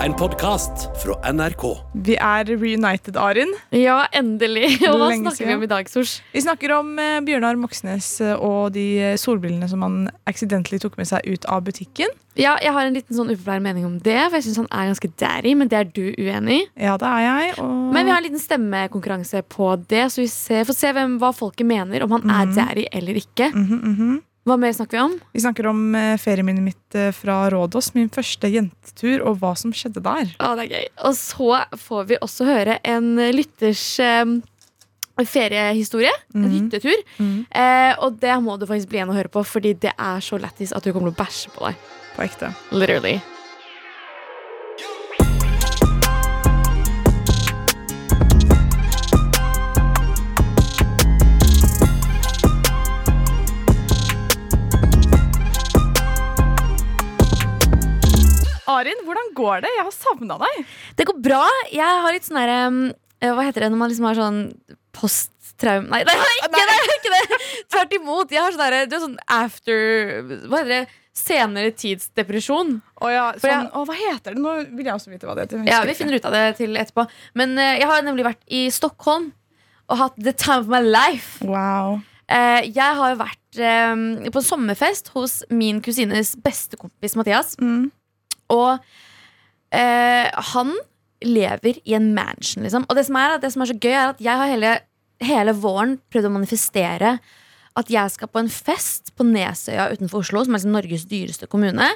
En podkast fra NRK. Vi er reunited, Arin. Ja, endelig. Og hva Lenge snakker vi om i dag, Sors? Vi snakker om eh, Bjørnar Moxnes eh, og de eh, solbrillene som han accidentally tok med seg ut av butikken. Ja, jeg har en liten sånn upopulær mening om det, for jeg syns han er ganske daddy, men det er du uenig i. Ja, det er jeg. Og... Men vi har en liten stemmekonkurranse på det, så vi ser, får se hvem, hva folket mener, om han er Mhm. daddy eller ikke. Mhm, mhm. Hva mer snakker vi om? Vi snakker om eh, ferieminnet mitt eh, fra Rådås, min første jentetur, og hva som skjedde der. Å, det er gøy. Og så får vi også høre en lytters eh, feriehistorie. En mm. hyttetur. Mm. Eh, og det må du faktisk bli igjen å høre på, fordi det er så lættis at du kommer til å bæsje på deg. På ekte. Literally. Arin, hvordan går det? Jeg har savna deg. Det går bra. Jeg har litt sånn herre um, eh, Hva heter det når man liksom har sånn posttraum... Nei, det ikke! Det har ikke det. Tvert imot. Jeg har sånn derre Du er sånn after Hva heter det? Senere tidsdepresjon. Å, ja, sånn, jeg- å, hva heter det? Nå vil jeg også vite hva det heter. Ja, Vi finner ut av det til etterpå. Men uh, jeg har nemlig vært i Stockholm og hatt the time of my life. Wow. Uh, jeg har vært uh, på sommerfest hos min kusines bestekompis Mathias. Mm. Og eh, han lever i en mansion, liksom. Og det som er, det som er så gøy, er at jeg har hele, hele våren prøvd å manifestere at jeg skal på en fest på Nesøya utenfor Oslo, som er liksom Norges dyreste kommune,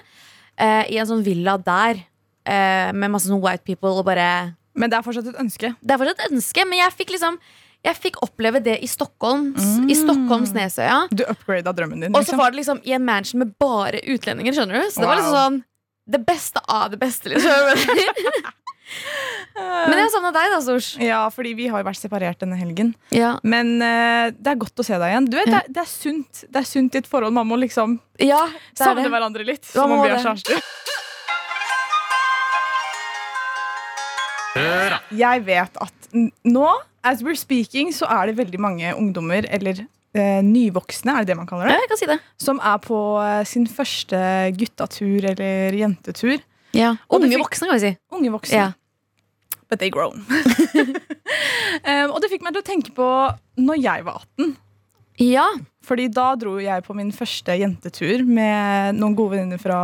eh, i en sånn villa der. Eh, med masse sånn white people og bare Men det er fortsatt et ønske. Det er fortsatt et ønske, men jeg fikk liksom Jeg fikk oppleve det i Stockholms, Mm. i Stockholms Nesøya. Du upgrada drømmen din. Og så Liksom. var det liksom i en mansion med bare utlendinger. Skjønner du? Så det var liksom sånn det beste av det beste. Liksom. Men jeg har savna deg, da, Sors. Ja, fordi vi har jo vært separert denne helgen. Ja. Men uh, det er godt å se deg igjen. Du vet, det, er, det er sunt Det er sunt i et forhold. Man må liksom ja, det savne det. hverandre litt. Som om vi er kjærester. Jeg vet at nå, as we're speaking, så er det veldig mange ungdommer, eller nyvoksne, er det det man kaller det? Ja, jeg kan si det. som er på eh, sin første guttatur eller jentetur. Ja. Unge voksne, kan vi si. Unge voksne. Ja. But they grown. um, og det fikk meg til å tenke på når jeg var 18. ja. Fordi da dro jeg på min første jentetur med noen gode venninner fra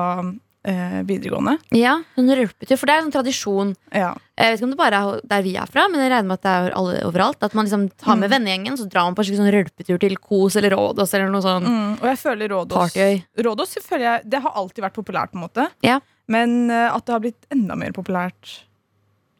eh, videregående. ja. hun rølpet jo, For det er en sånn tradisjon. Ja. Jeg vet ikke om det bare er der vi er fra, men jeg regner med at det er alle overalt. At man liksom tar med Mm. vennegjengen, så drar man på en sånn rølpetur til Kos eller Rådås eller noe sånn Mm, og jeg føler Rådås. Rådås føler jeg, Det har alltid vært populært, på en måte. Ja. Men uh, at det har blitt enda mer populært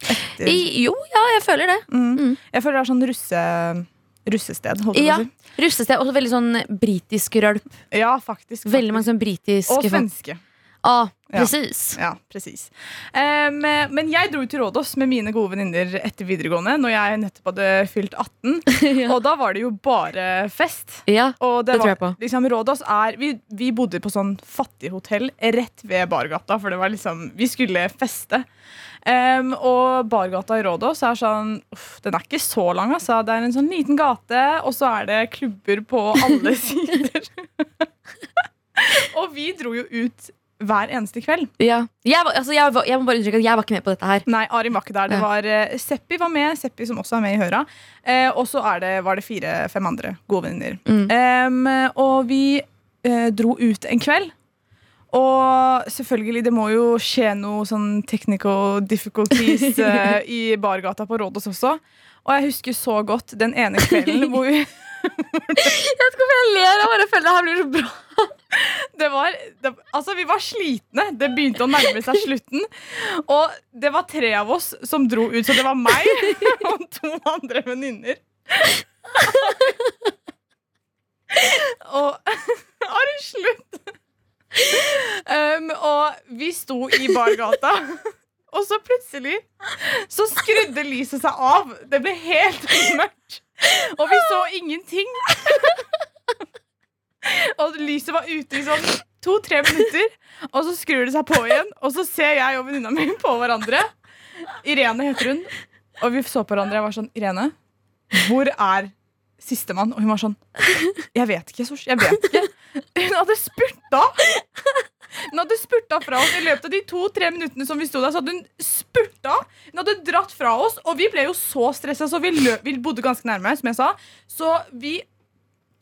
etter I- Jo, ja, jeg føler det. mm. Mm. Jeg føler det er sånn russe, russested. Holdt Ja. si. Russested. Også veldig sånn britisk rølp. ja, faktisk. Veldig mange sånn britiske Og folk. svenske. Ah, Ja. precis. Ja, ja precis. Um, men jeg dro til Rådås med mine gode venninner etter videregående. Når jeg nettopp hadde fylt 18. ja. Og da var det jo bare fest. ja. Og det Det tror jeg på. Liksom, Rådås er vi, vi bodde på sånn fattighotell rett ved bargata, for det var liksom Vi skulle feste. Um, og bargata i Rådås er sånn uff, Den er ikke så lang, altså. Det er en sånn liten gate, og så er det klubber på alle sider. og vi dro jo ut hver eneste kveld. ja. Jeg, var, altså, jeg, var, jeg må bare uttrykke at jeg var ikke med på dette her. Nei, Arin var ikke der. Det var uh, Seppi var med, Seppi som også er med i Høra. Uh, og så var det fire-fem andre gode venninner. Mm. Um, og vi uh, dro ut en kveld. Og selvfølgelig, det må jo skje noe sånn technical difficulties i bargata på Rådås også. Og jeg husker så godt den ene kvelden hvor vi Jeg vet ikke hvorfor jeg ler. Jeg bare føler det her blir så bra. det var, det, altså, vi var slitne. Det begynte å nærme seg slutten. Og det var tre av oss som dro ut, så det var meg og to andre venninner. og Ari, slutt! Um, og vi sto i bargata, og så plutselig så skrudde lyset seg av. Det ble helt mørkt. Og vi så ingenting. Og lyset var ute i sånn to-tre minutter, og så skrur det seg på igjen. Og så ser jeg og venninna mi på hverandre. Irene heter hun. Og vi så på hverandre. Jeg var sånn Irene, hvor er sistemann? Og hun var sånn Jeg vet ikke, Sors. Jeg vet ikke. Hun hadde spurta. Hun hadde spurta fra oss i løpet av de to-tre minuttene som vi sto der. Så hadde hun spurta. Hun hadde dratt fra oss, og vi ble jo så stressa, så vi, løp, vi bodde ganske nærme. som jeg sa Så vi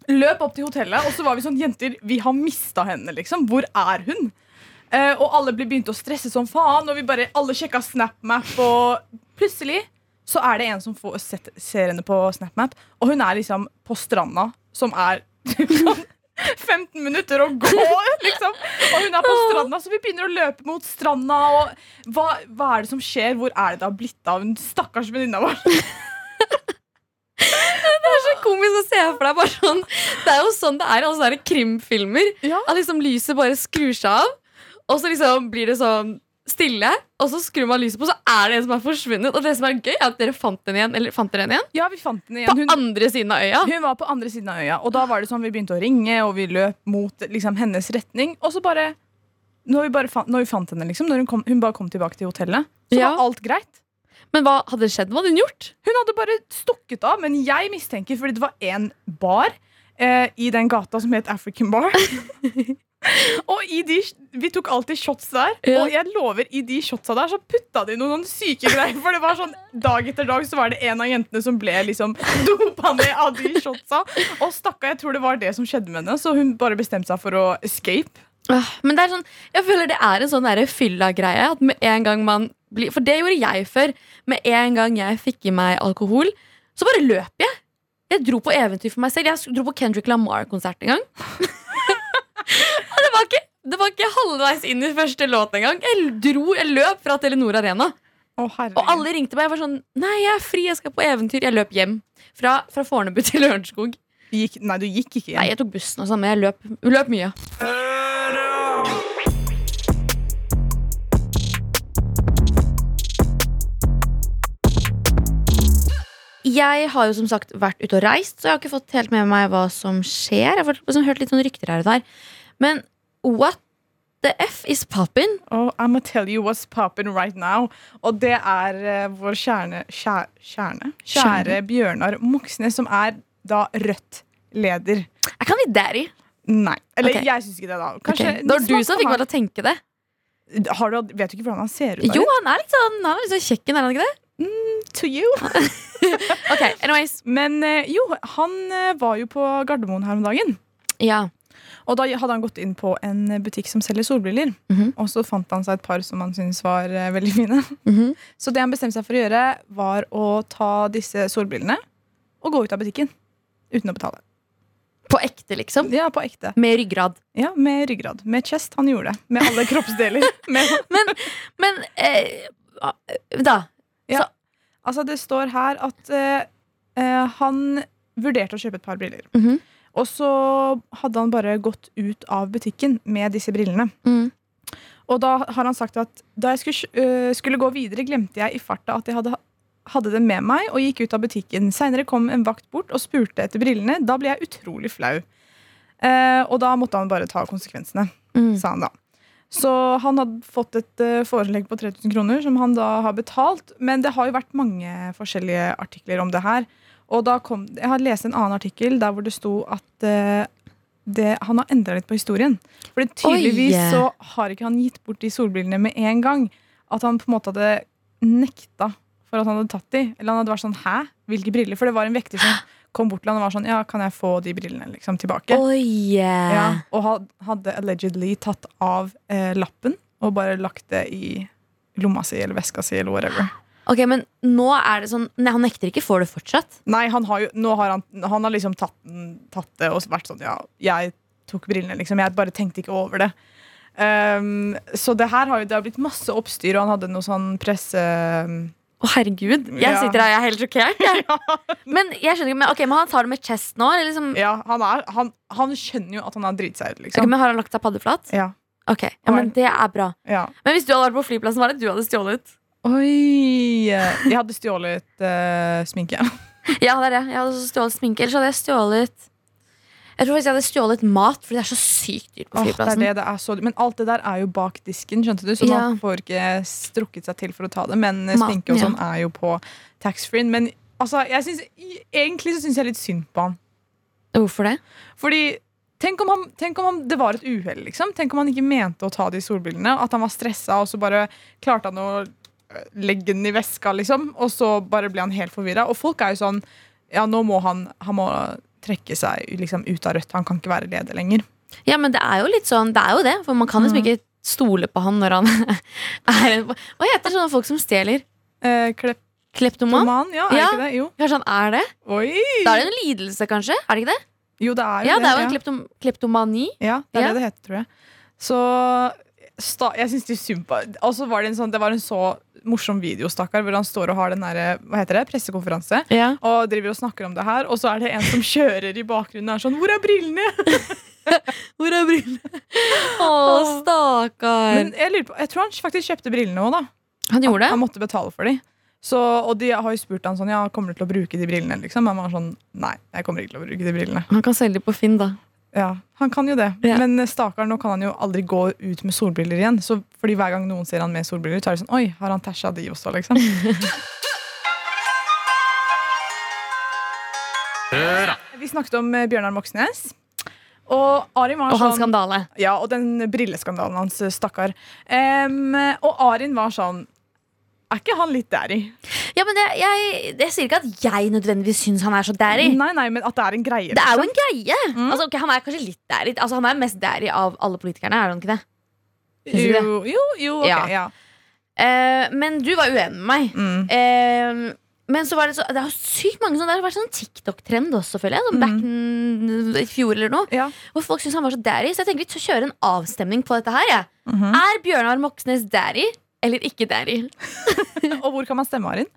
løp opp til hotellet, og så var vi sånn Jenter, vi har mista henne, liksom. Hvor er hun? Eh, og alle ble begynte å stresse som faen, og vi bare, alle sjekka SnapMap, og plutselig så er det en som får set, ser henne på SnapMap, og hun er liksom på stranda, som er 15 minutter å gå, liksom. Og hun er på stranda, så vi begynner å løpe mot stranda. Og hva, hva er det som skjer? Hvor er det det har blitt av hun stakkars venninna vår? Det er så komisk å se for deg. Bare sånn, det er jo sånn det er i alle sånne krimfilmer. Ja. At liksom lyset bare skrur seg av, og så liksom blir det sånn stille. Og så skrur man lyset på, så er det en som er forsvunnet. Og det som er gøy, er at dere fant den igjen. Eller fant dere den igjen? Ja, vi fant henne På. Hun, andre siden av øya. hun var på andre siden av øya, og da var det sånn vi begynte å ringe, og vi løp mot liksom, hennes retning. Og så bare Når vi, bare fant, når vi fant henne, liksom, når hun, kom, hun bare kom tilbake til hotellet, så Ja. var alt greit. Men hva hadde skjedd? Hva hadde hun gjort? Hun hadde bare stukket av, men jeg mistenker fordi det var en bar eh, i den gata som het African Bar. og i de, Vi tok alltid shots der, Ja. og jeg lover, i de shotsa der så putta de noen, noen syke greier. For det var sånn, Dag etter dag så var det en av jentene som ble liksom dopa ned av de shotsa. Og stakka, jeg tror det var det som skjedde med henne, så hun bare bestemte seg for å escape. Men det er sånn, jeg føler det er en sånn fylla-greie. At med en gang man blir For det gjorde jeg før. Med en gang jeg fikk i meg alkohol, så bare løp jeg. Jeg dro på eventyr for meg selv. Jeg dro på Kendrick Lamar-konsert en gang. Var, ikke, det var ikke halvveis inn i første låt engang. Jeg dro, jeg løp fra Telenor Arena. Oh. Og alle ringte meg. Jeg var sånn Nei, jeg er fri, jeg skal på eventyr. Jeg løp hjem. Fra, fra Fornebu til Lørenskog. gikk, Nei, du gikk ikke hjem? Nei, jeg tok bussen og sånn, men jeg løp, løp mye. Jeg har jo som sagt vært ute og reist, så jeg har ikke fått helt med meg hva som skjer. Jeg har liksom hørt litt sånn rykter her og der. Men what the f is poppin? Oh, I'ma tell you what's poppin' right now. Og det er eh, vår kjerne, kjære, kjerne, kjære. Bjørnar Moxnes, som er da Rødt-leder. Jeg kan bli daddy. Nei. Eller okay. jeg syns ikke det, da. Ok, Kanskje, Det var du som fikk meg til å tenke det. har du, Vet du ikke hvordan han ser ut? Jo, han er litt sånn, han er litt sånn kjekken, er han ikke det? To you. Ok, anyways. Men eh, jo, han eh, var jo på Gardermoen her om dagen. Ja. Og da hadde han gått inn på en butikk som selger solbriller. Mhm. Og så fant han seg et par som han syntes var eh, veldig fine. Mhm. Så det han bestemte seg for å gjøre, var å ta disse solbrillene og gå ut av butikken. Uten å betale. På ekte, liksom. Ja, på ekte. Med ryggrad. Ja, Med ryggrad. Med chest. Han gjorde det. Med alle kroppsdeler. Med, Men eh, da. altså, det står her at eh, eh, han vurderte å kjøpe et par briller. Mhm. Og så hadde han bare gått ut av butikken med disse brillene. Mm. Og da har han sagt at da jeg skulle, øh, skulle gå videre, glemte jeg i farta at jeg hadde, hadde det med meg, og gikk ut av butikken. Seinere kom en vakt bort og spurte etter brillene. Da ble jeg utrolig flau. Eh, og da måtte han bare ta konsekvensene, Mm. sa han da. Så han hadde fått et eh, forelegg på 3000 kroner, som han da har betalt. Men det har jo vært mange forskjellige artikler om det her. Og da kom, Jeg har lest en annen artikkel der hvor det sto at eh, det, han har endra litt på historien. For tydeligvis Oi. så har ikke han gitt bort de solbrillene med en gang. At han på en måte hadde nekta for at han hadde tatt de. Eller han hadde vært sånn 'hæ? Hvilke briller?' For det var en vekter som kom bort til han og var sånn 'ja, kan jeg få de brillene liksom tilbake?' Oi! Ja, og had- hadde allegedly tatt av eh, lappen og bare lagt det i lomma si eller veska si eller whatever. Ok, men nå er det sånn Nei, han nekter ikke for det fortsatt. Nei, han har jo nå har han, han har liksom tatt, tatt det og vært sånn Ja, jeg tok brillene, liksom. Jeg bare tenkte ikke over det. Um, så det her har jo det har blitt masse oppstyr, og han hadde noe sånn presse... Å, herregud. Jeg sitter her, jeg er helt sjokkert. ja. Men jeg skjønner ikke, men, ok, men han tar det med chest nå? Eller liksom, Ja, han, er, han, han skjønner jo at han har driti seg ut, Ok, Okay, men Har han lagt seg paddeflat? Ja, Ok, ja, men Det er bra. ja. Men hvis du hadde vært på flyplassen, hva er det du hadde stjålet? Oi! Jeg hadde stjålet uh, sminke. Ja, det er det. Jeg hadde stjålet sminke. Eller så hadde jeg stjålet Jeg tror faktisk jeg hadde stjålet mat, fordi det er så sykt dyrt på flyplassen. det er det, det er så, men alt det der er jo bak disken, skjønte du? Så Ja. man får ikke strukket seg til for å ta det. Men eh, Maten, sminke og ja. sånn er jo på taxfree. Men altså, jeg synes, egentlig så syns jeg litt synd på han. Hvorfor det? Fordi Tenk om, han, tenk om han, det var et uhell. Liksom. Tenk om han ikke mente å ta de solbrillene. At han var stressa, og så bare klarte han å legge den i veska, liksom. Og så bare ble han helt forvirra. Og folk er jo sånn Ja, nå må han, han må trekke seg liksom, ut av Rødt. Han kan ikke være leder lenger. Ja, men det er jo litt sånn Det er jo det, for man kan liksom Mm. ikke stole på han når han er en Hva heter sånne folk som stjeler? Eh, Kleptoman? Kleptoman? Ja, er Ja. ikke det? Jo. Kanskje han er det? Oi! Da er det en lidelse, kanskje? Er det ikke det? Jo, det er jo Ja, det er jo ja. en kleptom kleptomani. Ja, det er Ja. det det heter, tror jeg. Så sta, jeg syns de synd på Og så var det en sånn Det var en så morsom video, stakkar, hvor han står og har den der, Hva heter det? Pressekonferanse. Ja. Og driver og snakker om det her, og så er det en som kjører i bakgrunnen og er sånn Hvor er brillene? Hvor er brillene? Å, stakkar. Men jeg på Jeg tror han faktisk kjøpte brillene òg, da. han gjorde det? Han måtte betale for dem. Så, og de har jo spurt han sånn Ja, kommer du til å bruke de brillene? Liksom. Han var sånn Nei, jeg kommer ikke til å bruke de brillene. Han kan selge de på Finn, da. Ja, Han kan jo det. Ja. Men stakkar, nå kan han jo aldri gå ut med solbriller igjen. Så fordi hver gang noen ser han med solbriller, så er det sånn Oi, har han tæsja de også, liksom? Vi snakket om eh, Bjørnar Moxnes. Og Arin var Og hans sånn skandale. Ja, og den brilleskandalen hans, eh, stakkar. Um, og Arin var sånn Er ikke han litt daddy? Ja, men det, jeg, jeg sier ikke at jeg nødvendigvis syns han er så daddy. Nei, nei, men at det er en greie. Det er jo liksom. en greie. Mm. Altså, okay, han er kanskje litt daddy. Altså, han er mest daddy av alle politikerne, er han ikke det? Jo, jo, jo, ok, Ja. ja. Uh, men du var uenig med meg. Mm. Uh, men så var det så Det er jo sykt mange sånne Det har vært sånn TikTok-trend også, føler jeg. Sånn back in, i fjor eller noe. Ja. Hvor folk syns han var så daddy. Så jeg tenker vi kjører en avstemning på dette her. Ja. Mm -hmm. Er Bjørnar Moxnes daddy eller ikke daddy? Og hvor kan man stemme, Arin?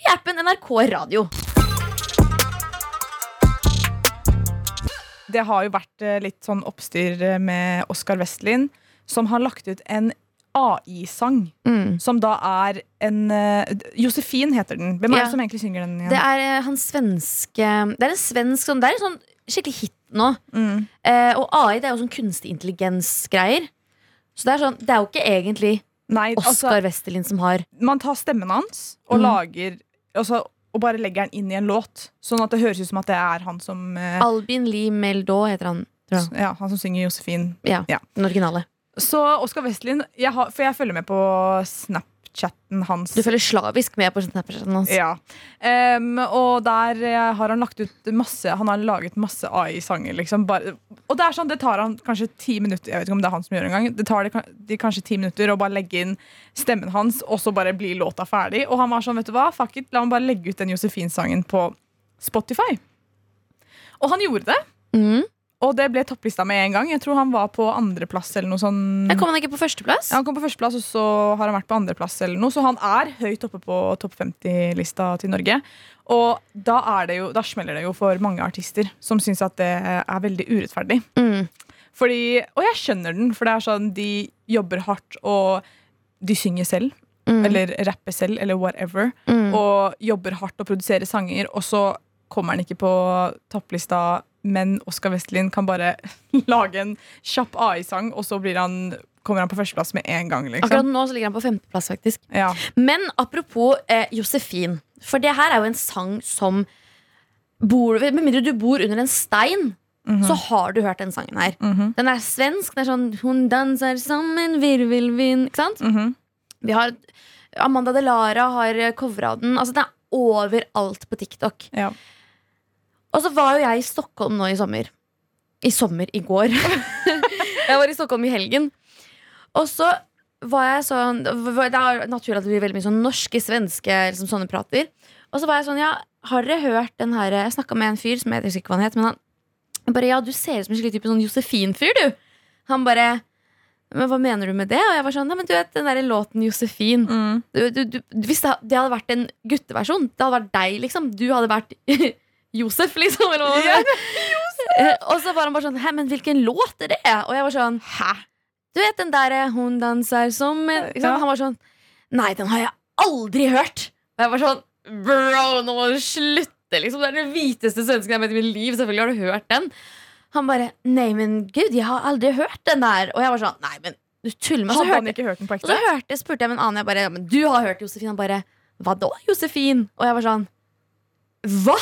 I appen NRK Radio. Det har jo vært eh, litt sånn oppstyr eh, med Oskar Westlin, som har lagt ut en AI-sang. Mm. Som da er en eh, Josefin heter den. Hvem er Ja. det som egentlig synger den igjen? Det er hans svenske Det er en svensk sånn, Det er en sånn skikkelig hit nå. mm. Eh, og AI det er jo sånn kunstig intelligens-greier. Så det er sånn Det er jo ikke egentlig Nei, altså, Oskar Westerlin som har man tar stemmen hans og Mm. lager altså, Og bare legger den inn i en låt. Sånn at det høres ut som at det er han som eh, Albin Lee Meldau, heter han. Ja, Han som synger Josefin. Ja, Ja. Den originale. Så Oskar Westlin jeg har, For jeg følger med på Snapchatten hans. Du følger slavisk med på Snapchaten hans. Ja. Um, og der eh, har han lagt ut masse Han har laget masse AI-sanger. Liksom, og det er sånn, det tar han kanskje ti minutter Jeg vet ikke om det er han som gjør det engang. Det tar det, de kanskje ti minutter å bare legge inn stemmen hans, og så bare blir låta ferdig. Og han var sånn, vet du hva, fuck it, la meg bare legge ut den Josefin-sangen på Spotify. Og han gjorde det. Mm. Og det ble topplista med en gang. Jeg tror han var på andreplass eller noe sånn Kom han ikke på førsteplass? ja, han kom på førsteplass, og så har han vært på andreplass. eller noe Så han er høyt oppe på topp 50-lista til Norge. Og da, er det jo, da smeller det jo for mange artister som syns at det er veldig urettferdig. Mm. Fordi, og jeg skjønner den, for det er sånn de jobber hardt, og de synger selv. Mm. Eller rapper selv, eller whatever. mm. Og jobber hardt og produserer sanger, og så kommer han ikke på topplista. Men Oskar Westlin kan bare lage en kjapp AI-sang, og så blir han, kommer han på førsteplass med en gang. Akkurat Liksom. nå så ligger han på femteplass, faktisk. Ja. Men apropos eh, Josefin. For det her er jo en sang som bor, Med mindre du bor under en stein, Mhm. så har du hørt den sangen her. Mhm. Den er svensk. Den er sånn Hun danser som en virvelvind. Ikke sant? Mhm. Vi har Amanda Delara har covra den. Altså Den er overalt på TikTok. Ja. Og så var jo jeg i Stockholm nå i sommer. I sommer i går. jeg var i Stockholm i helgen. Og så var jeg sånn Det er naturlig at det blir veldig mye sånn norske, svenske liksom sånne prater. Og så var jeg sånn, ja, har dere hørt den her Jeg snakka med en fyr som jeg ikke hva han het, men han han bare Ja, du ser ut som en skikkelig type sånn Josefin-fyr, du. Han bare Men hva mener du med det? Og jeg var sånn, nei, men du vet den der låten Josefin. Mm. Du, du, du, hvis det, det hadde vært en gutteversjon, det hadde vært deg, liksom. Du hadde vært Josef, liksom. Eller hva Ja, Josef. Og så var han bare sånn Hæ, men hvilken låt er det? Og jeg var sånn Hæ? Du vet den derre 'Hun danser som liksom. Ja. Han var sånn Nei, den har jeg aldri hørt. Og jeg var sånn Bro, nå må du slutte, liksom. Det er den hviteste svensken jeg har møtt i mitt liv. Selvfølgelig har du hørt den. Han bare Nei, men gud, jeg har aldri hørt den der. Og jeg var sånn Nei, men du tuller med Hadde han ikke hørt den på og så hørte, spurte jeg med en annen. Jeg bare, ja, men du har hørt Josefin. Han bare Hva da, Josefin? Og jeg var sånn Hva?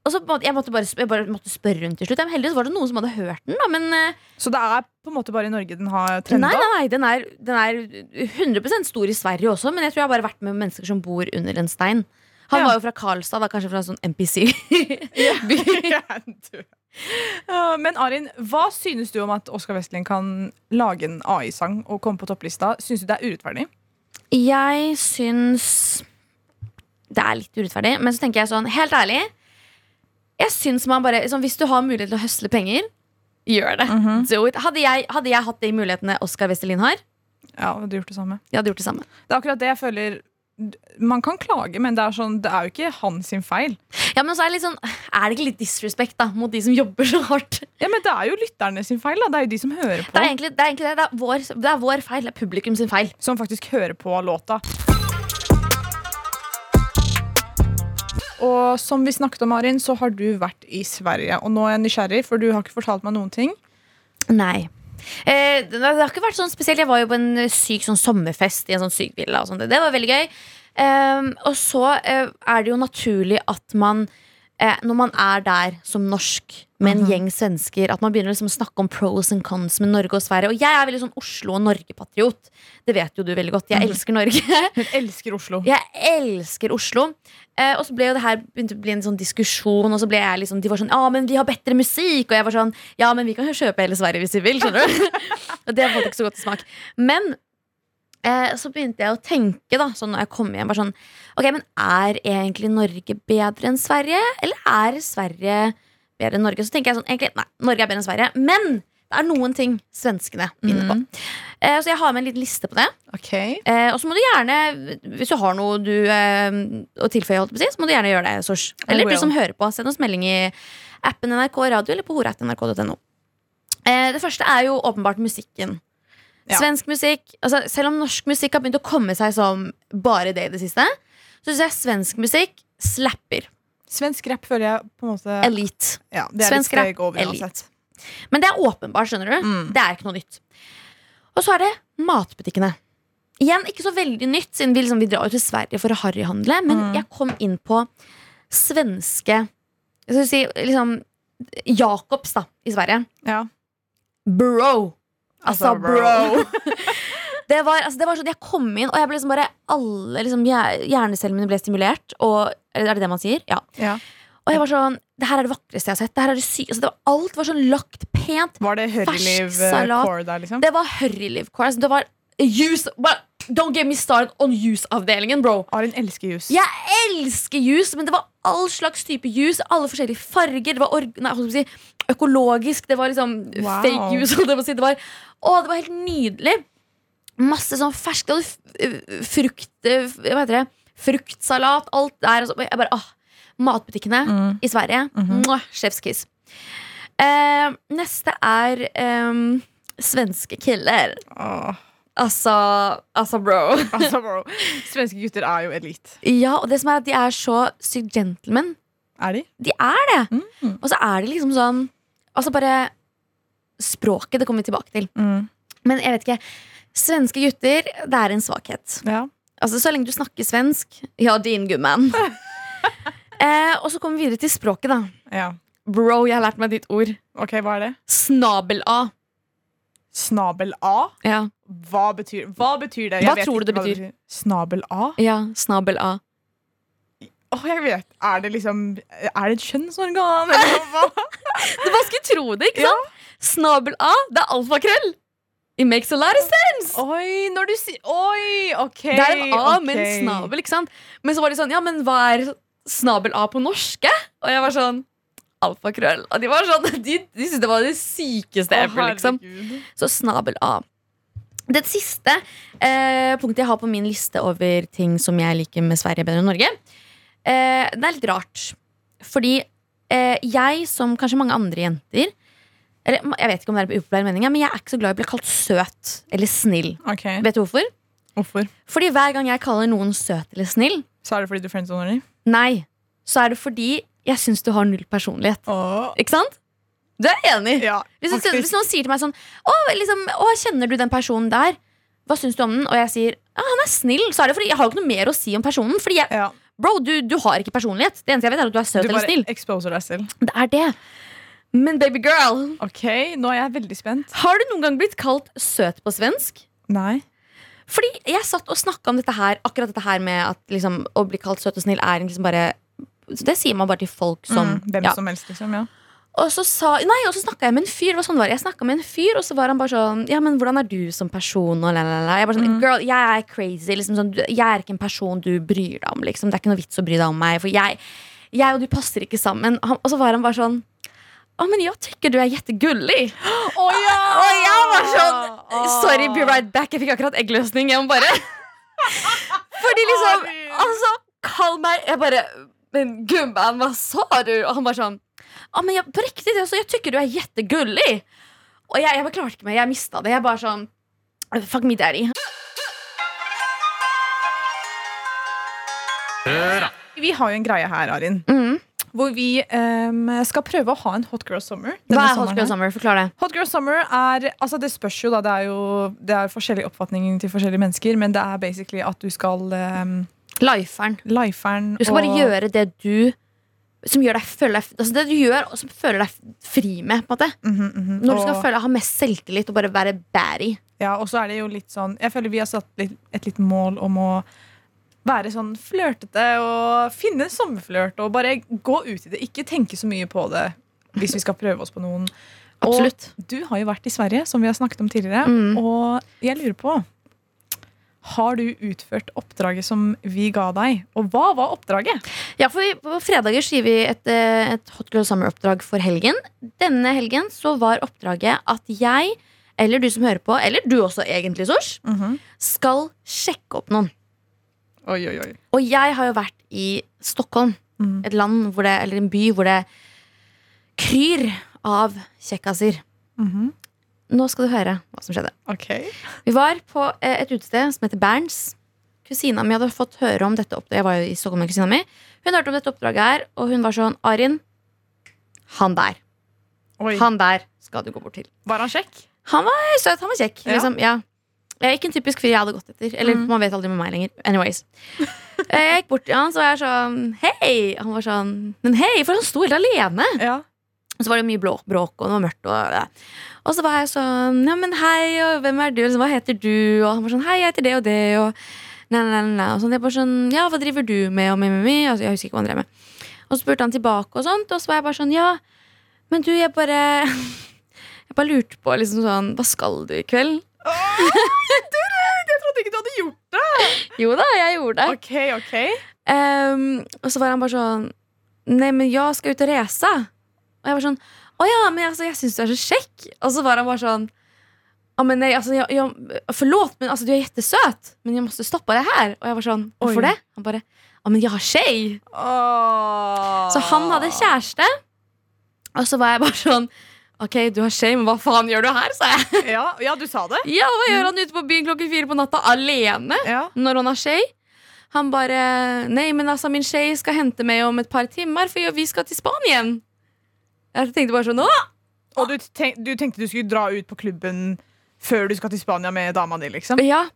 Ja. Og og så måtte, jeg, måtte bare, jeg bare måtte spørre rundt til slutt. Men heldigvis var det noen som hadde hørt den. Da, men eh, Så det er på en måte bare i Norge den har trenda? nei, nei den, er, den er 100% stor i Sverige også, men jeg tror jeg har bare vært med mennesker som bor under en stein. Han Ja. var jo fra Karlstad, da, kanskje fra sånn NPC. by. Men Arin, hva synes du om at Oskar Westlin kan lage en AI-sang og komme på topplista? Syns du det er urettferdig? Jeg syns det er litt urettferdig, men så tenker jeg sånn, helt ærlig Jeg syns man bare liksom, Hvis du har mulighet til å høsle penger, gjør det. Mm -hmm. Hadde, jeg, hadde jeg hatt de mulighetene Oskar Westerlin har, Ja, du gjort det samme? jeg hadde gjort det samme. Det er akkurat det jeg føler Man kan klage, men det er, sånn, det er jo ikke hans feil. Ja, men så er det sånn Er det ikke litt disrespect da mot de som jobber så hardt? Ja, men Det er jo lytterne sin feil. da Det er jo de som hører på. Det er egentlig det. Er egentlig det. Det, er vår, det er vår feil. Det er publikum sin feil. Som faktisk hører på låta. Og som vi snakket om, Arin, så har du vært i Sverige. Og nå er jeg nysgjerrig, for du har ikke fortalt meg noen ting. Nei. Eh, det, har ikke vært sånn spesielt. Jeg var jo på en eh, syk sånn sommerfest i en sånn syk villa. Og sånt. det var veldig gøy. Eh, og så eh, er det jo naturlig at man eh, når man er der som norsk med en gjeng svensker, at man begynner liksom å snakke om pros and cons med Norge og Sverige. Og jeg er veldig sånn Oslo- og Norge-patriot. Det vet jo du veldig godt. Jeg elsker Norge. Hun elsker Oslo. Jeg elsker Oslo. Eh, og så ble jo det her begynte å bli en sånn diskusjon, og så ble jeg liksom, de var sånn Ja, men vi har bedre musikk. Og jeg var sånn Ja, men vi kan jo kjøpe hele Sverige hvis vi vil. Skjønner du? og det falt ikke så godt i smak. Men eh, så begynte jeg å tenke, da, sånn når jeg kom hjem, sånn Ok, men er egentlig Norge bedre enn Sverige? Eller er Sverige bedre enn Norge? Så tenker jeg sånn, egentlig, nei, Norge er bedre enn Sverige. Men det er noen ting svenskene vinner på. Eh, så jeg har med en liten liste på det. Okay. Eh, og så må du gjerne, hvis du har noe du eh, å tilføye, holdt på å si, så må du gjerne gjøre det. Sors. Eller du som hører på, send oss melding i appen NRK Radio eller på hora.nrk.no. Eh, det første er jo åpenbart musikken. Ja. Svensk musikk, altså Selv om norsk musikk har begynt å komme seg som bare det i det siste, så syns jeg svensk musikk slapper. Svensk rapp føler jeg på en måte Elite. ja, Det er Svensk litt steg over uansett. Men det er åpenbart, skjønner du. Mm. Det er ikke noe nytt. Og så er det matbutikkene. Igjen, ikke så veldig nytt, siden vi, liksom, vi drar jo til Sverige for å harryhandle. Men Mm. jeg kom inn på svenske Jeg skal si liksom Jacobs, da, i Sverige. Ja. Bro! Altså, Altså, bro. det, var, altså, det var sånn, Jeg kom inn, og jeg ble liksom bare alle liksom, hjer- hjernecellene mine ble stimulert. Og, er det det man sier? Ja. Ja. Og jeg var sånn Det her er det vakreste jeg har sett. Det her er det sy altså, det var, alt var sånn lagt pent. Var det Hurryliv-core der, liksom? Det var Hurryliv Core. Altså, det var juice Don't get me started on juice-avdelingen, bro. Arin elsker juice. Jeg elsker juice, men det var all slags type juice. Alle forskjellige farger. Det var nei, si, økologisk. Det var liksom Wow. fake juice. Det si. Det var, å, det var helt nydelig. Masse sånn fersk var frukt eh, Hva heter det? Fruktsalat. Alt der. Altså, jeg bare, åh, Matbutikkene Mm. i Sverige. Mwah, Chefskiss. Eh, neste er eh, svenske killer. Åh, Altså, altså, bro. altså, bro. Svenske gutter er jo elite. Ja, og det som er at de er så sykt gentlemen. Er de? De er det. Mm. Og så er det liksom sånn Altså bare Språket, det kommer vi tilbake til. Mm. Men jeg vet ikke. Svenske gutter, det er en svakhet. Ja. Altså Så lenge du snakker svensk, ja, din gumman. eh, og så kommer vi videre til språket, da. ja. Bro, jeg har lært meg ditt ord. Ok, hva er det? Snabel-A. Snabel-A? Ja. Hva betyr, hva betyr det? Hva vet tror du ikke det betyr? Snabel-A? ja, snabel-A. Åh, jeg vet. Er det liksom Er det et kjønnsorgan? Eller hva? Du bare skulle tro det, ikke sant? Snabel-A, det er alfakrøll. It makes a lot of sense. Oi, når du sier Oi, ok. Det er en A med en snabel, ikke sant? Men så var de sånn, ja, men hva er snabel-A på norske? Og jeg var sånn, alfakrøll. Og de var sånn, de, de syntes det var det sykeste ever, liksom. Så snabel-A. Det siste eh, punktet jeg har på min liste over ting som jeg liker med Sverige bedre enn Norge, eh, det er litt rart. Fordi eh, jeg, som kanskje mange andre jenter eller, Jeg vet ikke om det er upopulær mening, men jeg er ikke så glad i å bli kalt søt eller snill. Okay. Vet du hvorfor? Hvorfor? Fordi hver gang jeg kaller noen søt eller snill, Så er det fordi du friendzoner dem? nei, så er det fordi jeg syns du har null personlighet. Oh. Ikke sant? Du er enig? Ja, Hvis, faktisk. hvis noen sier til meg sånn å, liksom, å, kjenner du den personen der? Hva syns du om den? Og jeg sier ja, han er snill. Så er det fordi jeg har jo ikke noe mer å si om personen. Fordi jeg, Ja. Bro, du, du har ikke personlighet. Det eneste jeg vet, er at du er søt Du eller bare snill. exposer deg selv. Det er det. Men baby girl, Ok, nå er jeg veldig spent. har du noen gang blitt kalt søt på svensk? Nei. Fordi jeg satt og snakka om dette her Akkurat dette her med at liksom, å bli kalt søt og snill er liksom bare Det sier man bare til folk som mm, hvem ja. som helst, liksom. ja Og så, sa, nei, og så snakka jeg med en fyr. Sånn var. Jeg snakket med en fyr, og så var han bare sånn Ja, men hvordan er du som person? Og la, la, la. Jeg bare sånn, Girl, jeg er crazy. Liksom, sånn, jeg er ikke en person du bryr deg om. Liksom. Det er ikke noe vits å bry deg om meg. For jeg, jeg og du passer ikke sammen. Han, og så var han bare sånn Å, men jeg tykker du er jettegullig. Oh, ja! Og jeg var sånn Sorry, be right back. Jeg fikk akkurat eggløsning. Jeg må bare Fordi liksom Altså, kall meg Jeg bare Men gumban, hva sa du? Og han bare sånn Ja, men jeg, på riktig, altså, jeg tykker du er jettegullig. Og jeg, jeg bare klarte ikke mer. Jeg mista det. Jeg bare sånn Fuck me, daddy. Vi har jo en greie her, Arin, Mm. hvor vi um, skal prøve å ha en Hot Girl Summer. Hva er Hot Girl. Summer? Forklar det. Hot Girl Summer er Altså Det spørs jo, da. Det er jo det er forskjellig oppfatning til forskjellige mennesker, men det er basically at du skal um, Liferen. Liferen Du skal bare og- gjøre det du som gjør deg føle deg Altså det du gjør, og som føler deg fri med. på en måte Mhm, mhm. Når du skal Og- føle, ha mest selvtillit og bare være bæri. Ja, og så er det jo litt sånn Jeg føler vi har satt litt, et litt mål om å være sånn flørtete og finne sommerflørt og bare gå ut i det. Ikke tenke så mye på det hvis vi skal prøve oss på noen. Absolutt. Og du har jo vært i Sverige, som vi har snakket om tidligere. Mm. Og jeg lurer på Har du utført oppdraget som vi ga deg? Og hva var oppdraget? Ja, for På fredager sier vi et, eh, et Hot Girl Summer-oppdrag for helgen. Denne helgen så var oppdraget at jeg, eller du som hører på, eller du også egentlig, Sosh, skal sjekke opp noen. Oi, oi, oi. Og jeg har jo vært i Stockholm, Mm. et land det, eller en by hvor det kryr av kjekkaser. Mhm. Nå skal du høre hva som skjedde. Okay. Vi var på eh, et utested som heter Berns. Kusina mi hadde fått høre om dette oppdraget. Jeg var jo i Stockholm med kusina mi. Hun hørte om dette oppdraget her, og hun var sånn Arin, han der. Oi. Han der skal du gå bort til. Var han kjekk? Han var søt, han var kjekk. Ja. Liksom, ja. Jeg er ikke en typisk fyr jeg hadde gått etter. Eller Mm. man vet aldri med meg lenger. Anyways. Eh, Jeg gikk bort til han, så var jeg sånn Hei! Han var sånn Men hei, for han sto helt alene. Ja. Og så var det mye blå, bråk, og det var mørkt. Og, ja. og så var jeg sånn Ja, men hei, og hvem er du? Liksom, hva heter du? Og han var sånn Hei, jeg heter det og det. Og, nei, nei, nei, og sånn, jeg bare sånn Ja, hva driver du med? Og med, med, med? Altså, jeg husker ikke hva han drev med. Og så spurte han tilbake, og sånt, og så var jeg bare sånn Ja, men du, jeg bare Jeg bare lurte på liksom sånn Hva skal du i kveld? Jeg trodde ikke du hadde gjort det. Jo da, jeg gjorde det. Ok, ok. um, og så var han bare sånn Nei, men jeg skal ut og reise. Og jeg var sånn Å ja, men altså, jeg syns du er så kjekk. Og så var han bare sånn å, men nei, altså, jeg, jeg, Forlåt, men altså, du er jettesøt, Men jeg måtte stoppe det her. Og jeg var sånn Hvorfor det? Han bare Å, men jeg har skje. Så han hadde kjæreste. Og så var jeg bare sånn Ok, du har shame, men hva faen gjør du her? sa jeg. Ja, ja, du sa det. Ja, hva gjør han ute på byen klokken fire på natta alene? Ja. når han har tjej. Han bare Nei, men altså, min tjej skal hente meg om et par timer, for vi skal til Spanien. Jeg tenkte bare sånn Åh! Og du, tenk, du tenkte du skulle dra ut på klubben før du skal til Spania med dama di, liksom? Ja,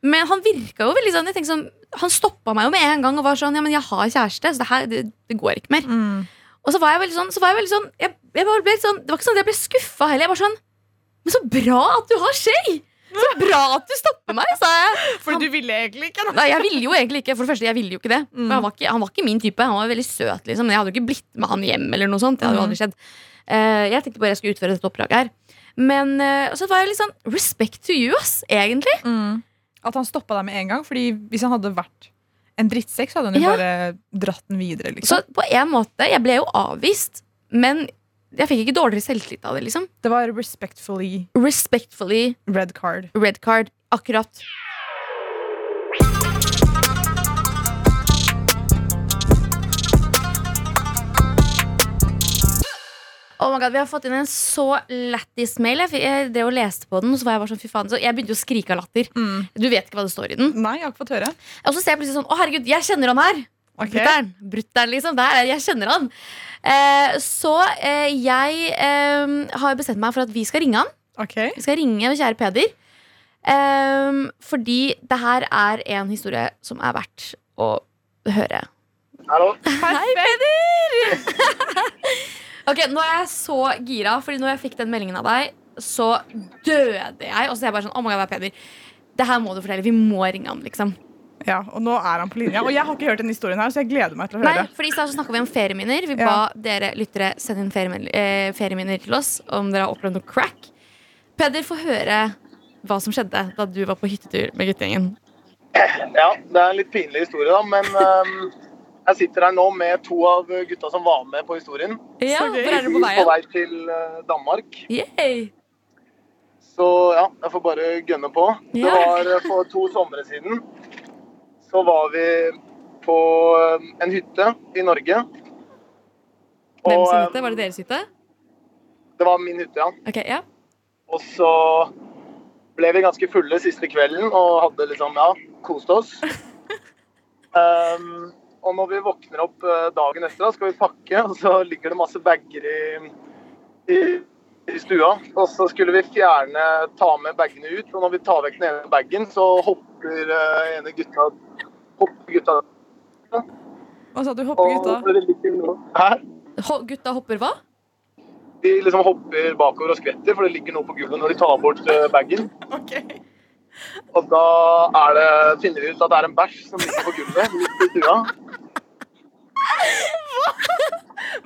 Men han virka jo veldig sånn, jeg sånn Han stoppa meg jo med en gang og var sånn Ja, men jeg har kjæreste, så det her det, det går ikke mer. Mm. Og så var jeg veldig sånn, så var jeg veldig sånn, jeg, jeg ble sånn Det var ikke sånn at jeg ble skuffa heller. Jeg var sånn Men så bra at du har tjej! Så bra at du stopper meg, sa jeg. For du ville egentlig ikke. Da. Nei, jeg ville jo egentlig ikke For det første, jeg ville jo ikke det. Mm. Han, var ikke, han var ikke min type. Han var veldig søt, liksom. Men jeg hadde jo ikke blitt med han hjem. eller noe sånt Det hadde jo Mm. aldri skjedd. Uh, jeg tenkte bare jeg skulle utføre dette oppdraget her. Men uh, så var jeg litt sånn respect to you, ass, egentlig. At han stoppa deg med en gang. Fordi hvis han hadde vært en drittsekk, så hadde han jo Ja. bare dratt den videre. Så Liksom. på en måte, jeg ble jo avvist, men jeg fikk ikke dårligere selvtillit av det. liksom Det var respectfully Respectfully red card. red card. Akkurat. Oh my God, Vi har fått inn en så lættis mail. Jeg, fikk- jeg drev og leste på den, og så var jeg bare sånn, fy faen Så jeg begynte å skrike av latter. Mm. Du vet ikke hva det står i den. Nei, jeg har ikke fått høre. Og så ser jeg plutselig sånn Å, herregud, jeg kjenner han her! Ok. Brutter'n. Brutter'n, liksom. Der, er- jeg kjenner han. Eh, så eh, jeg eh, har bestemt meg for at vi skal ringe han. Okay. Vi skal ringe kjære Peder. Eh, fordi det her er en historie som er verdt å høre Hallo. Hei, Peder! ok, Nå er jeg så gira, Fordi når jeg fikk den meldingen av deg, så døde jeg. Og så er jeg bare sånn, oh my God, det er Peder. Det her må du fortelle. Vi må ringe han, liksom. Ja, Og nå er han på linja. Og jeg har ikke hørt denne historien her, så jeg gleder meg til å høre. Nei, fordi I stad snakka vi om ferieminner. Vi Ja. ba dere lyttere sende inn ferieminner, eh, ferieminner til oss om dere har opplevd noe crack. Peder, få høre hva som skjedde da du var på hyttetur med guttegjengen. Ja, det er en litt pinlig historie, da, men um, jeg sitter her nå med to av gutta som var med på historien. Ja, Hvor er dere på vei? På vei til eh, Danmark. Yay. Så ja, jeg får bare gønne på. Det var for to somre siden. Så var vi på eh, en hytte i Norge. Hvem Og, sin eh, hytte? Var det deres hytte? Det var min hytte, ja. Ok, ja Og så ble vi ganske fulle siste kvelden og hadde liksom, ja, kost oss. Um, og når vi våkner opp eh, dagen etter, da, skal vi pakke, og så ligger det masse bager i, i, i stua. Og så skulle vi fjerne, ta med bagene ut, og når vi tar vekk den ene bagen, så hopper uh, ene gutta hopper gutta. Hva sa du? Hoppegutta? Ho Gutta hopper hva? De liksom hopper bakover og skvetter, for det ligger noe på gulvet når de tar bort eh, bagen. Ok. Og da er det, finner vi ut at det er en bæsj som ligger på gulvet midt i stua.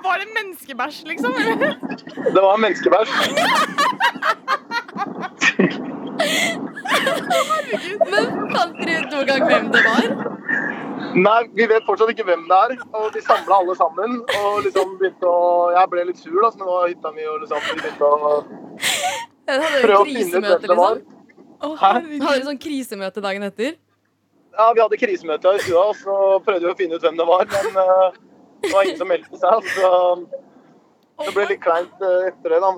Var det menneskebæsj, liksom? Det var en menneskebæsj. Men fant dere ut noen gang hvem det var? Nei, vi vet fortsatt ikke hvem det er. Og vi samla alle sammen. Og liksom begynte å Jeg ble litt sur, da, så nå var hytta mi og liksom vi begynte å prøve å finne ut hvem det var. liksom? Hæ? herregud. Hadde dere sånn krisemøte dagen etter? Ja, vi hadde krisemøte i stua, og så prøvde vi å finne ut hvem det var. Men uh, det var ingen som meldte seg, så det ble litt kleint uh, etter det, da.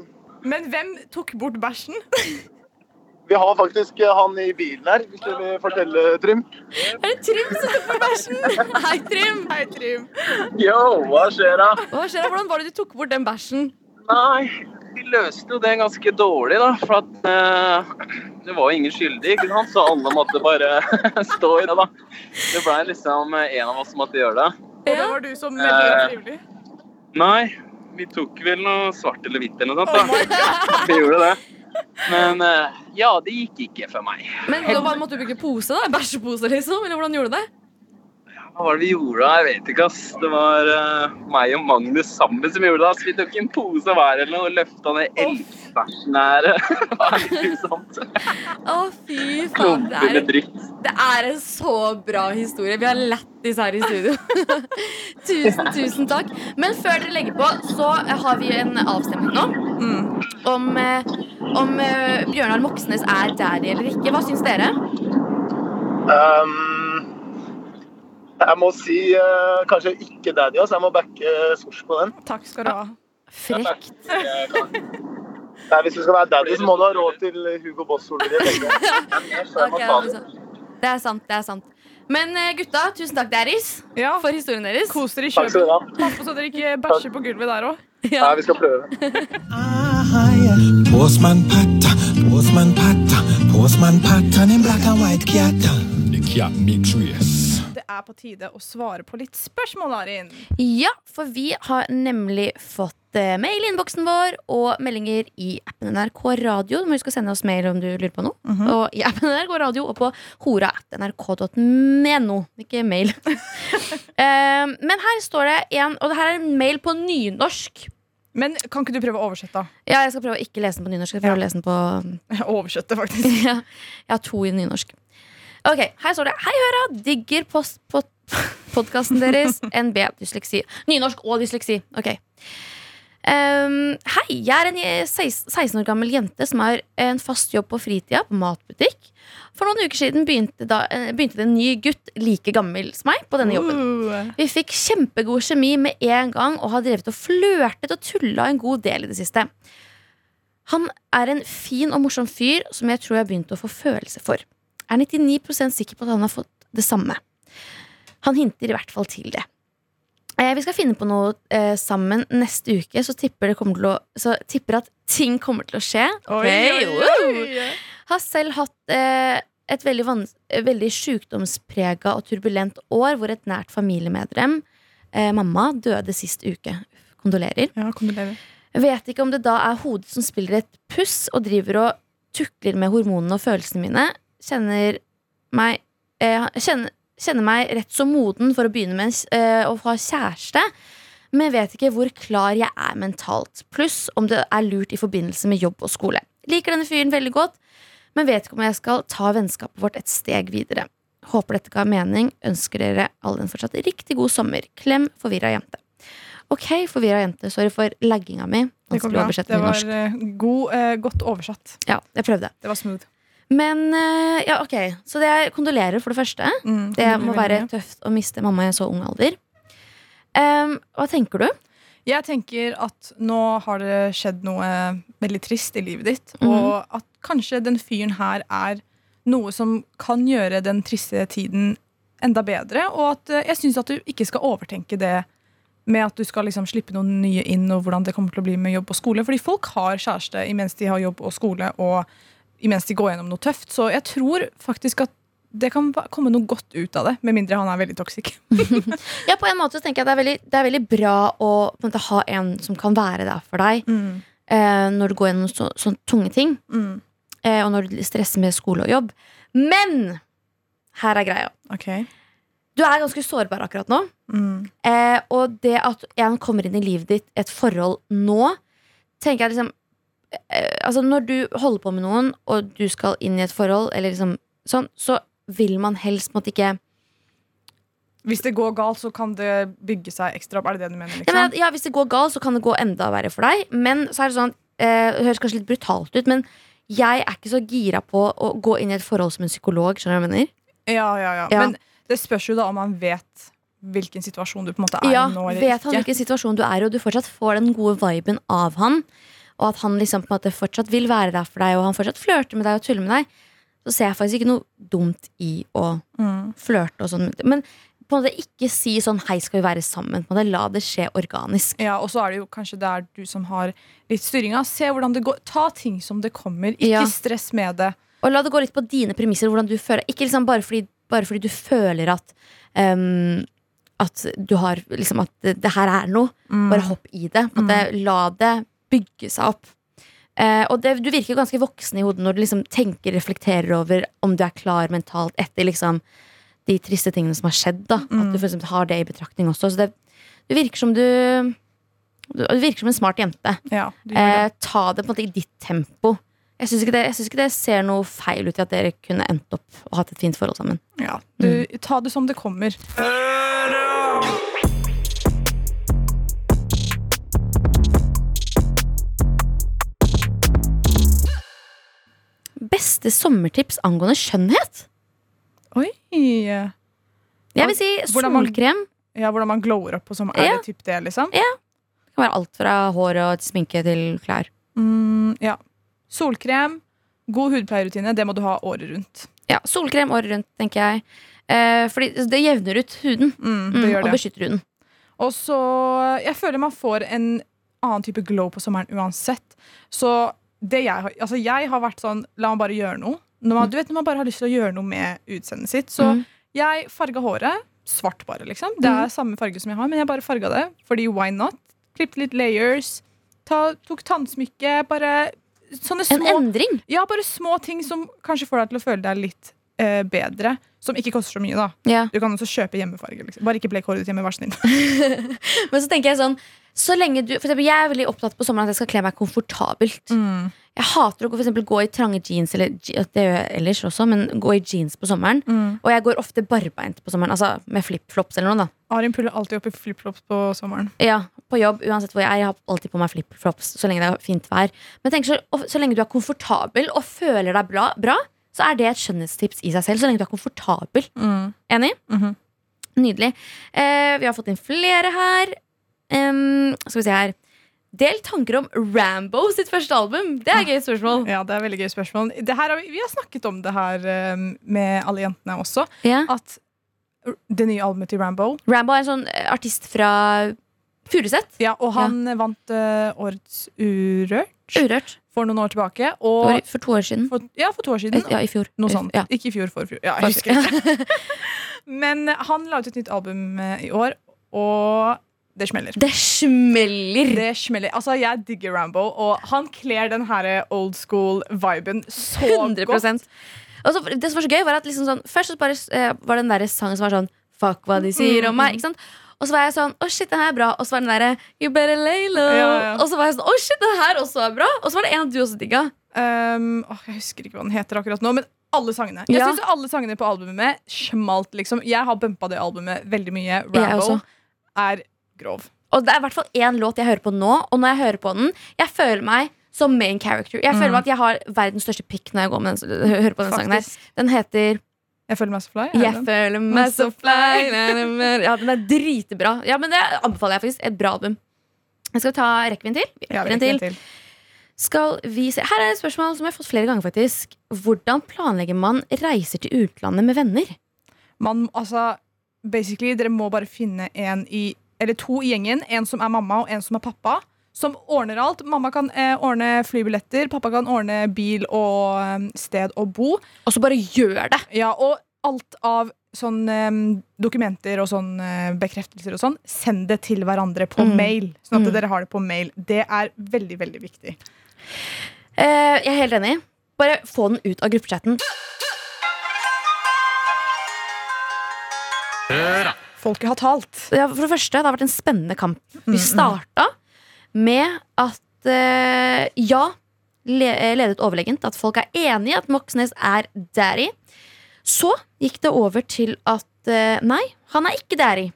Men hvem tok bort bæsjen? Vi har faktisk eh, han i bilen her, hvis du vil fortelle, Trym. Er det Trym som tok på bæsjen? Hei, Trym. Hei, Trym. Yo, hva skjer da? Hva skjer da? Hvordan var det du tok bort den bæsjen? Nei, vi løste jo det ganske dårlig, da. For at uh, det var jo ingen skyldig, ikke sant? så alle måtte bare stå i det, da. Det ble liksom eh, en av oss som måtte gjøre det. Og det var du som meldte frivillig? Nei, vi tok vel noe svart eller hvitt eller noe sånt, da. Oh Vi gjorde det. Men eh, ja, det gikk ikke for meg. Men da måtte du bruke pose, da? Bæsjepose, liksom? Eller hvordan gjorde du det? Hva var det vi gjorde da? Jeg vet ikke, ass. Det var uh, meg og Magnus sammen som gjorde det. ass. Vi tok en pose hver eller noe og løfta ned elgstæsjen her. Å, fy faen. Det er, dritt. det er en så bra historie. Vi har lættis her i studio. tusen, tusen takk. Men før dere legger på, så har vi en avstemning nå. Om, eh, om eh, Bjørnar Moxnes er daddy eller ikke. Hva syns dere? Um, jeg må si uh, kanskje ikke Daddy, altså. Jeg må backe Sosh på den. Takk skal du ha. Frekt. Nei, hvis du skal være daddy, så må du ha råd til Hugo Boss-solbriller. tenker jeg. Så jeg må Ok, ta det er sant. Det er sant. Men eh, gutta, tusen takk, daddies, Ja, for historien deres. Kos dere i kjøpet. Pass på så dere ikke bæsjer på gulvet der òg. Ja. Nei, vi skal prøve. Postman Er på tide å svare på litt spørsmål, Arin. Ja, for vi har nemlig fått eh, mail i innboksen vår og meldinger i appen NRK Radio. Du må huske å sende oss mail om du lurer på noe. Og i appen NRK Radio og på hora.nrk.no. Ikke mail. Eh, men her står det en, og det her er en mail på nynorsk. Men kan ikke du prøve å oversette? Ja, Jeg skal prøve å ikke lese den på nynorsk. Jeg skal prøve å lese den på Oversette, faktisk. ja, Jeg har to i nynorsk. Ok, Her står det Hei, høra! Digger post, pod, podkasten deres. NB dysleksi. Nynorsk og dysleksi. Ok. Um, hei, jeg er en eh, 16 16 år gammel jente som har en fast jobb på fritida på matbutikk. For noen uker siden begynte, da, eh, begynte det en ny gutt like gammel som meg på denne jobben. Uh, Vi fikk kjempegod kjemi med en gang og har drevet og flørtet og tulla en god del i det siste. Han er en fin og morsom fyr som jeg tror jeg har begynt å få følelse for. Er 99% sikker på at han har fått det samme. Han hinter i hvert fall til det. Eh, vi skal finne på noe eh, sammen neste uke, så tipper, det til å, så tipper at ting kommer til å skje. oi, oi, oi. Har selv hatt eh, et veldig, eh, veldig sykdomsprega og turbulent år hvor et nært familiemedlem eh, mamma døde sist uke. Kondolerer. Ja, kondolerer. Vet ikke om det da er hodet som spiller et puss og driver og tukler med hormonene og følelsene mine. Kjenner meg eh, kjenner, kjenner meg rett så moden for å begynne med eh, å ha kjæreste. Men vet ikke hvor klar jeg er mentalt. Pluss om det er lurt i forbindelse med jobb og skole. Liker denne fyren veldig godt, men vet ikke om jeg skal ta vennskapet vårt et steg videre. Håper dette ga mening. Ønsker dere alle en fortsatt riktig god sommer. Klem forvirra jente. Ok, forvirra jente. Sorry for lagginga mi. Det Det var eh, god, eh, godt oversatt. Ja, jeg prøvde. Det var smooth. Men eh, ja, ok. Så det jeg kondolerer, for det første. Mm, Det må være tøft å miste mamma i så ung alder. Um, hva tenker du? Jeg tenker at nå har det skjedd noe veldig trist i livet ditt, Mm. og at kanskje den fyren her er noe som kan gjøre den triste tiden enda bedre, og at eh, jeg syns at du ikke skal overtenke det med at du skal liksom slippe noen nye inn, og hvordan det kommer til å bli med jobb og skole. Fordi folk har kjæreste imens de har jobb og skole, og imens de går gjennom noe tøft. Så jeg tror faktisk at det kan komme noe godt ut av det, med mindre han er veldig toxic. Ja, på en måte så tenker jeg at det er veldig, det er veldig bra å på en måte, ha en som kan være der for deg eh, når du går gjennom så, sånne tunge ting. Mm. eh, og når du stresser med skole og jobb. Men her er greia. Okay. Du er ganske sårbar akkurat nå. Mm. Eh, og det at en kommer inn i livet ditt, et forhold nå, tenker jeg liksom Altså Når du holder på med noen, og du skal inn i et forhold, eller liksom sånn, så vil man helst måtte ikke Hvis det går galt, så kan det bygge seg ekstra opp. Er det det du mener? ja, liksom? men, ja, Hvis det går galt, så kan det gå enda verre for deg. Men så er det sånn eh, Det høres kanskje litt brutalt ut, men jeg er ikke så gira på å gå inn i et forhold som en psykolog. Skjønner du hva jeg mener? Ja, ja, ja. Ja. Men det spørs jo da om han vet hvilken situasjon du på en måte er Ja, i nå. Eller vet han ikke. hvilken situasjon du er i, og du fortsatt får den gode viben av han, og at han liksom på en måte fortsatt vil være der for deg, og han fortsatt flørter med deg og tuller med deg, så ser jeg faktisk ikke noe dumt i å Mm. flørte og sånn. Men på en måte ikke si sånn 'hei, skal vi være sammen'? På en måte La det skje organisk. Ja, Og så er det jo kanskje det er du som har litt styringa. Se hvordan det går. Ta ting som det kommer. Ikke Ja. stress med det. Og la det gå litt på dine premisser, hvordan du føler. Ikke liksom bare fordi, bare fordi du føler at um, At du har liksom at det, det her er noe. Mm. Bare hopp i det. På en måte, la det bygge seg opp. Eh, og det, du virker ganske voksen i hodet når du liksom tenker reflekterer over om du er klar mentalt etter liksom de triste tingene som har skjedd. Da. At du for eksempel har det i betraktning også. Så det, det virker som du Du du virker som en smart jente. Ja, det. Eh, ta det på en måte i ditt tempo. Jeg syns ikke, ikke det ser noe feil ut i at dere kunne endt opp og hatt et fint forhold sammen. Ja. Du, ta det som det kommer. Beste sommertips angående skjønnhet? Oi! Jeg vil si Hvordan man- solkrem. Ja, Hvordan man glower opp på sommer. Er Ja. det typ det, liksom? Det kan være alt fra hår og sminke til klær. Mm, ja. Solkrem, god hudpleierrutine, det må du ha året rundt. Ja, Solkrem året rundt, tenker jeg. Eh, fordi det jevner ut huden Mm, mm, det gjør og det. beskytter huden. Og så Jeg føler man får en annen type glow på sommeren uansett. Så det jeg har Altså, jeg har vært sånn La meg bare gjøre noe. Når man, du vet når man bare har lyst til å gjøre noe med utseendet sitt. Så Mm. jeg farga håret. Svart, bare, liksom. Det er samme farge som jeg har, men jeg bare farga det. Fordi why not? Klippet litt layers. Ta, tok tannsmykke. Bare sånne En små endring. Ja, bare små ting som kanskje får deg til å føle deg litt eh, bedre. Som ikke koster så mye, da. Ja. Du kan også kjøpe hjemmefarge. Liksom. Bare ikke blek håret ditt hjemme, vær snill. Men så tenker jeg sånn så lenge du, for eksempel, Jeg er veldig opptatt på sommeren at jeg skal kle meg komfortabelt. Mm. Jeg hater å gå, for eksempel, gå i trange jeans, eller det gjør jeg ellers også, men gå i jeans på sommeren. Mm. Og jeg går ofte barbeint på sommeren, altså med flipflops eller noe. da Arin puller alltid opp i flipflops på sommeren. Ja, På jobb, uansett hvor jeg er. Jeg har alltid på meg flipflops så lenge det er fint vær. Men tenk så, så lenge du er komfortabel og føler deg bra, bra, så er det et skjønnhetstips i seg selv. Så lenge du er komfortabel. Enig? Mhm. Nydelig. Eh, vi har fått inn flere her. Um, skal vi se her. Del tanker om Rambo sitt første album. Det er et gøy spørsmål. Ja, det er veldig gøy spørsmål. Det her har vi, vi har snakket om det her eh, med alle jentene også. Ja. At det nye albumet til Rambo Rambo er en sånn eh, artist fra Furuset. Ja, og han vant uh, Årets Urørt Urørt. for noen år tilbake. Og For to år siden. for, ja, for to år siden. Ja, i fjor. Noe sånt. Ja. Ikke i fjor, for fjor. Ja, jeg husker ikke. Men han la ut et nytt album eh, i år, og det smeller. Det smeller. Det smeller. Altså, jeg digger Rambo, og han kler den her old school-viben så 100 godt. Og så, Det som var så gøy, var at liksom sånn, først så bare, eh, var det den der sangen som var sånn Fuck hva de sier om meg. Ikke sant? Og så var jeg sånn Å, shit, den her er bra. Og så var den derre You better lay low. Ja, ja. Og så var jeg sånn Å, shit, den her også er bra. Og så var det en du også digga. Um, oh, jeg husker ikke hva den heter akkurat nå, men alle sangene. Jeg Ja. synes alle sangene på albumet smalt, liksom. Jeg har bumpa det albumet veldig mye. Rambo er grov. Og det er i hvert fall én låt jeg hører på nå, og når jeg hører på den, jeg føler meg som main character. Jeg føler meg at jeg har verdens største pikk når jeg går med den, hører på den sangen her. Den heter Jeg føler meg så fly. Jeg føler meg så fly. Ja, den er dritbra. Ja, men Det anbefaler jeg faktisk. Et bra album. Skal vi ta rekker til? Ja, rekker vi en rekker til. en til. Skal vi se. Her er et spørsmål som jeg har fått flere ganger. faktisk Hvordan planlegger man reiser til utlandet med venner? Man, altså, basically, dere må bare finne en i Eller to i gjengen. En som er mamma, og en som er pappa. Som ordner alt. Mamma kan eh, ordne flybilletter, pappa kan ordne bil og eh, sted å bo. Og så bare gjør det! Ja, og alt av sånn eh, dokumenter og sånn eh, bekreftelser og sånn, send det til hverandre på Mm. mail. Sånn at Mm. dere har det på mail. Det er veldig, veldig viktig. Eh, jeg er helt enig. Bare få den ut av gruppechatten. Folket har talt. Ja, for det første, det har vært en spennende kamp. Vi starta med at eh, ja, le ledet overlegent at folk er enig i at Moxnes er daddy. Så gikk det over til at eh, nei, han er ikke daddy.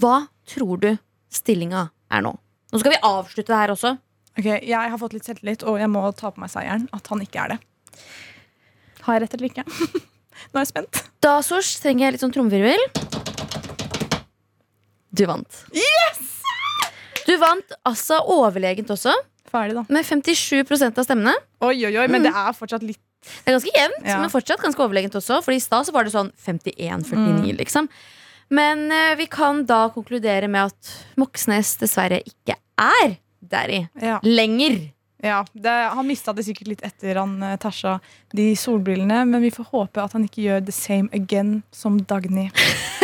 Hva tror du stillinga er nå? Nå skal vi avslutte det her også. Ok, Jeg har fått litt selvtillit, og jeg må ta på meg seieren. At han ikke er det. Har jeg rett eller ikke? Nå er jeg spent. Da Sosh, trenger jeg litt sånn trommevirvel. Du vant. Du vant altså overlegent også, Ferdig, da. med 57% av stemmene. Oi, oi, oi, men det er fortsatt litt Det er ganske jevnt, Ja. men fortsatt ganske overlegent også. For i stad var det sånn 51-49, liksom. Men uh, vi kan da konkludere med at Moxnes dessverre ikke er daddy Ja. lenger. ja det, han mista det sikkert litt etter han uh, tæsja de solbrillene, men vi får håpe at han ikke gjør the same again som Dagny.